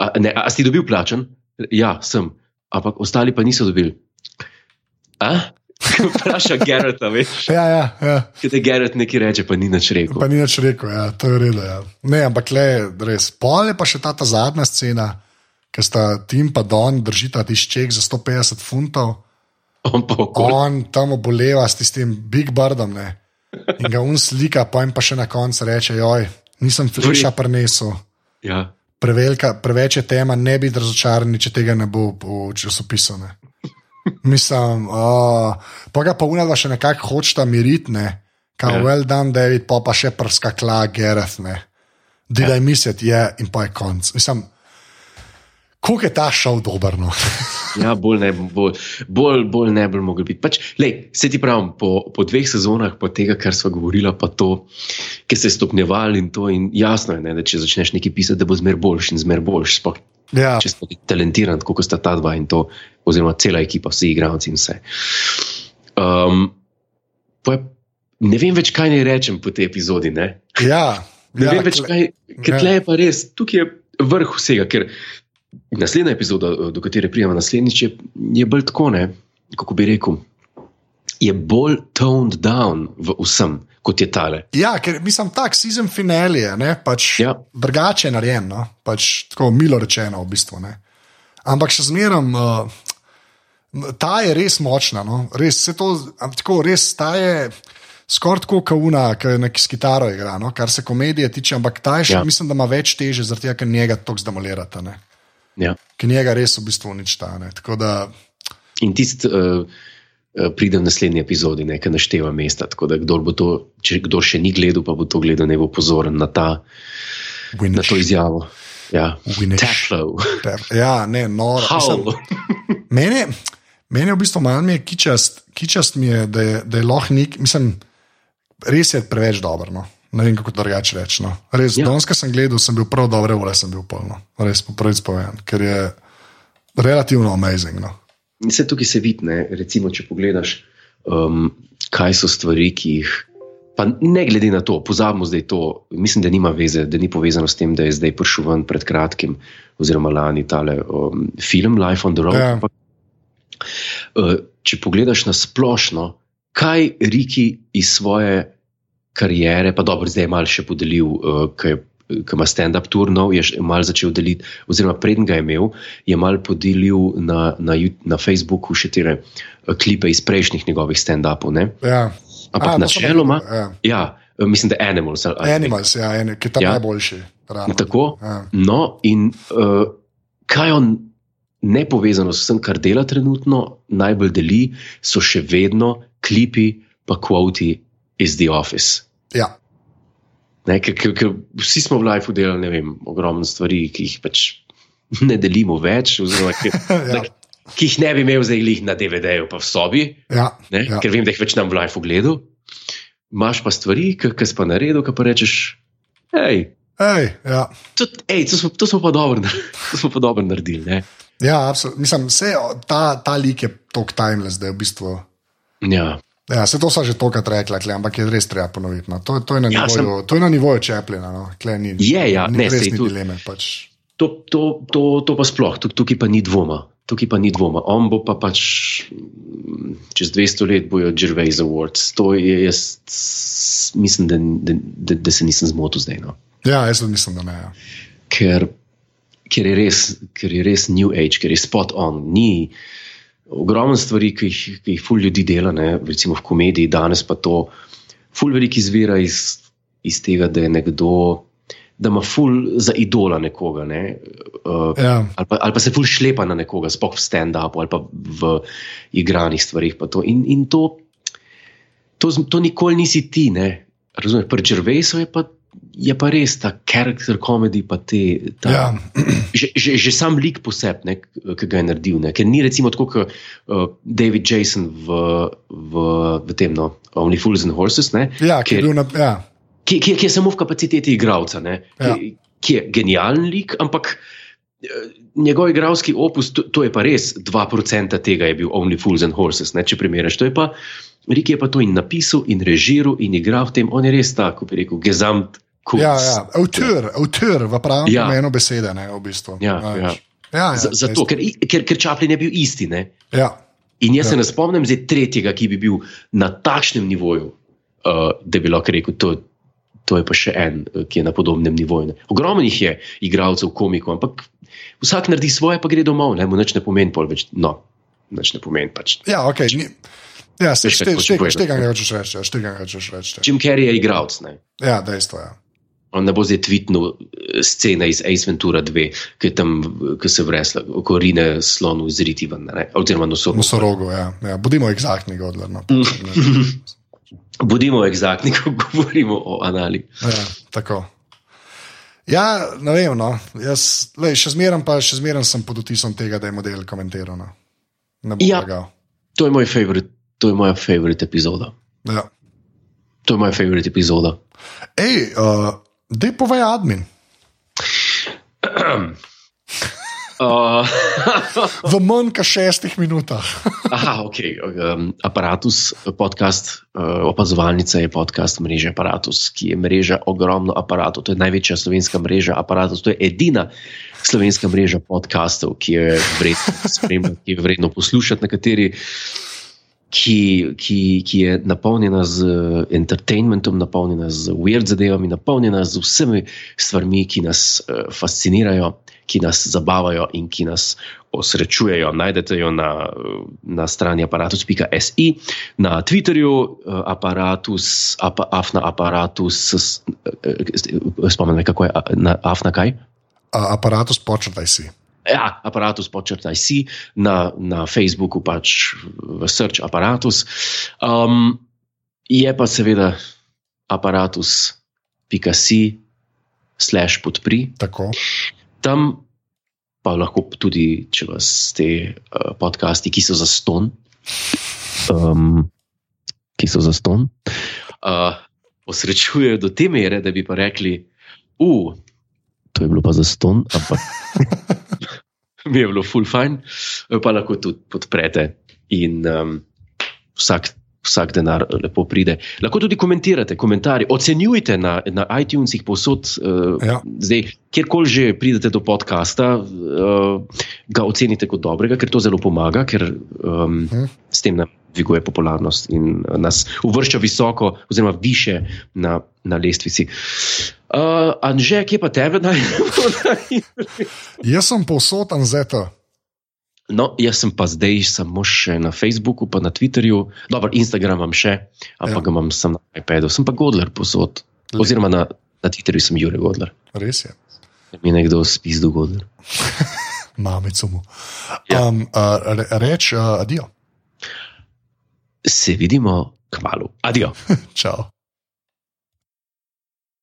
A, ne, a si dobil plačan? Ja, sem. Ampak ostali pa niso dobili. A? Vpraša Gerrita, veš. Ja, ja, ja. Ker te Gerrit nekaj reče, pa ni nič rekel. Pa ni nič rekel, ja, to je redo. Ja. Ne, ampak le, res. Pol je pa še ta, ta zadnja scena, ki sta Tim pa Don držita tišček za 150 funtov. On on tam oboleva s tistim Big Birdom ne? in ga un slika, pa jim pa še na koncu reče: Joj, nisem fleša prenesel, Ja. prevelika, preveč je tema, ne biti razočarani, če tega ne bo v časopisu. Ne? Mislim, uh, pa ga pa unajva še nekako hočeta miriti, ne. Kaj Ja. yeah. well done, David, pa pa še prskakla, Gereth, ne. Did Ja. I miss it, je yeah, in pa je konc. Mislim, koliko je ta šov dober, no. Ja, bolj ne, bolj, bolj, bolj ne bi mogel biti. Pač, lej, se ti pravim, po, po dveh sezonah, po tega, kar smo govorili, pa to, ki se je stopnjeval in to, in jasno je, ne, da če začneš nekaj pisati, da bo zmer boljši in zmer boljši. Sploh, ja, če si talentiran, kot sta ta dva in to, oziroma cela ekipa, vsi igralci in vse. Um, je, ne vem več, kaj naj rečem po tej epizodi. Ne, ja, ne ja, vem več, kaj, ker ja. tle je pa res, tukaj je vrh vsega. Ker naslednja epizoda, do katere prijemo naslednjič, je, je bolj tako, ne, kako bi rekel. Je bolj toned down v vsem, kot je tale. Ja, ker mislim, tak season finale je, ne, pač Ja. drugače narejen, no? pač tako milo rečeno v bistvu. Ne. Ampak še zmeraj, uh, ta je res močna, no? res se to, tako res ta je. Skoraj tako kauna, ki je neki s kitaro igra, no? kar se komedije tiče, ampak ta je še, Ja. ja. mislim, da ima več teže, zaradi tega, ker njega tako zdemolirata, ne? Ja. ker njega res v bistvu uničta. ne. Tako da, In tisti uh, uh, pride v naslednji epizodi, nekaj našteva mesta. Tako da, kdor, bo to, če kdo še ni gledal, pa bo to gledal, ne bo pozoren na, ta, na Winish. to izjavo. Ja. Taflow, Ja, ne, noro. Mislim, Mene, mene v bistvu malo je kičast, kičast mi je, da je, da je lahko nek, mislim, res je preveč dobro. No. Ne vem, kako drugače reči. No. Res, Ja. danes, ko sem gledal, sem bil prav dobre ure, sem bil polno. Res po prvič povem, ker je relativno amazing. No. Vse tukaj se vidi, ne, recimo, če pogledaš, um, kaj so stvari, ki jih. Pa ne glede na to, pozabimo zdaj to, mislim, da nima veze, da ni povezano s tem, da je zdaj prišel ven pred kratkim, oziroma lani tale um, film Life on the Road. Ja. Ampak, uh, če pogledaš na splošno, kaj Riki iz svoje kariere, pa dobro, zdaj je malo še podelil, uh, ki je. Ki ima stand-up turnov, je še malo začel deliti, oziroma preden ga je imel, je malo podelil na, na, na Facebooku še te klipe iz prejšnjih njegovih stand-upov. Ja. Ampak sem načeloma, ja. ja, eh, mislim, da Animals. ali- Animals, ja, en, ki je tam Ja. najboljši. Ravno. Tako. Ja. No, in uh, kaj on, ne povezano s vsem, kar dela trenutno, najbolj deli, so še vedno klipi, pa kvoti iz The Office. Ja. Ne, ker, ker, ker vsi smo v lifeu delali vem, ogromno stvari, ki jih pač ne delimo več, oziroma ki, Ja. da, ki jih ne bi imel zdaj glih na DVD-ju, pa v sobi, Ja. ne, Ja. ker vem, da jih več nam v lifeu gledal. Imaš pa stvari, ki si pa naredil, ki pa rečeš, hej. Ej, ja. To, ej, to, smo, to, smo pa dobro, to smo pa dobro naredili. Ne? ja, absolutno. Mislim, vse, ta, ta lik je tako timeless, da je v bistvu. Ja, Ja, se to so že tokrat rekla, kle, ampak je res treba ponoviti. No. To, to, je na Ja, nivoju, to je na nivoju čepljena. No. Kle, ni, Je, ja, ni ne, res ni tu- dileme. Pač. to, to, to, to pa sploh, tuk, tukaj pa ni dvoma. Tukaj pa ni dvoma. On bo pa pač čez 200 let bojo Gervais Awards. To je jaz, mislim, da, da, da, da se nisem zmotil zdaj. No. Ja, jaz tudi mislim, da ne. Ja. Ker, ker, je res, ker je res New Age, ker je spot on. Ni ogromno stvari, ki jih, ki jih ful ljudi dela, ne, recimo v komediji, danes pa to. Ful veliko izvira iz, iz tega, da je nekdo, da ima ful za idola nekoga. Ne, uh, Ja. ali pa, ali pa se ful šlepa na nekoga, sploh v stand-upu ali pa v igranih stvarih. to. In, in to, to, to nikoli nisi ti, ne. Razumeš, pri Gervaisu je pa, je pa res ta karakter komedij, pa te. Ta, Ja. že, že, že sam lik posebej, ki ga je naredil. Ne? Ker ni recimo tako kot uh, David Jason v, v, v tem, no, Only Fools and Horses, ne? Ja, ki je Ker- na. Ja. ki, ki, ki je samo v kapaciteti igralca, ne? Ja. ki, ki je genijalen lik, ampak eh, njegov igralski opus, to, to je pa res 2% tega je bil Only Fools and Horses, ne? če primerjaš. To je pa, Rik je pa to in napisal, in režiral, in igral v tem, on je res tako, bi rekel, gezamt. Kunst. Ja, ja. Avtor, avtor v pravem Ja. ja. pomenu besede, ne, v bistvu. Ja, ja. ja, ja Z- Zato, ker, ker, ker Čaplin je bil isti. Ne? Ja, In jaz ja. se Ja. ne spomnim zdaj tretjega, ki bi bil na takšnem nivoju, uh, da bi lahko rekel, to, to je pa še en, eh, ki je na podobnem nivoju. Ne. Ogromno jih je igralcev, komikov, ampak vsak naredi svoje, pa gre domov, ne mu nič ne pomeni, pol več. No, nič ne pomeni pač. ja ok. Ni, ja, se Veš, kaj hočem povedati. štegam, hočeš reči. ja, Štegam, hočeš reči. Jim Carrey je igralec, ne. Ja, dejstvo je. Ja. On ne bo zdaj tvitnil eh, scene iz Ace Ventura 2, ki, tam, ki se vresla, ko rine slonu izriti ven, ne? oziroma nosorogo. Nosorogo, ja. ja. Bodimo eksaktni, Godler. No. Bodimo eksaktni, ko govorimo o anali. Ja, tako. Ja, ne vem. No. Jaz, lej, še zmeraj pa še zmeraj sem pod vtisom tega, da je model komentiral. No. Ne bom Ja. lagal. To je moj favorit, to je moja favorit epizoda. Ja. To je moja favorit epizoda. Ej, uh, dej povej admin. Uh, V manj kot šestih minutah. aha, ok. Um, aparatus, podcast, uh, opazovalnica je podcast mreže Apparatus, ki je mreža ogromno aparatov. To je največja slovenska mreža Apparatus. To je edina slovenska mreža podcastov, ki je vredno spremljati, ki je vredno poslušati, na kateri. Ki, ki, ki je napolnjena z entertainmentom, napolnjena z weird zadevami, napolnjena z vsemi stvarmi, ki nas uh, fascinirajo, ki nas zabavajo in ki nas osrečujejo. Najdete jo na, na strani aparatus.si, na Twitterju, aparatus, apa, afna aparatus, spomnim, kako je na, afna kaj. Aparatus počrtaj si. Ja, aparatus počrtaj si, na, na Facebooku pač v search aparatus. Um, je pa seveda aparatus.si slash podpri. Tako. Tam pa lahko tudi, če vas te uh, podcasti, ki so za ston, um, ki so za ston, uh, osrečujejo do te mere, da bi pa rekli, uh, to je bilo pa za ston, ampak mi je bilo full fajn, pa lahko tudi podprete in um, vsak. Vsak denar lepo pride. Lahko tudi komentirate, komentarje, ocenjujte na, na iTunesih, povsod, uh, Ja. zdaj, kjerkoli že pridete do podcasta, uh, ga ocenite kot dobrega, ker to zelo pomaga, ker um, Mhm. s tem nam dviguje popularnost in uh, nas uvršča visoko, oziroma više na, na lestvici. Uh, Anže, kje pa tebe najdemo? Jaz sem povsod anzeta. No, jaz sem pa zdaj samo še na Facebooku, pa na Twitterju, dobro, Instagram imam še, ampak Ja. ga imam samo na iPadu, sem pa Godler posod. Oziroma na, na Twitterju sem Jure Godler. Res je. Mi je nekdo spis do Godler. Mamico mu. Ja. Um, uh, re, reč, uh, adijo. Se vidimo kmalo. Adijo. Čau.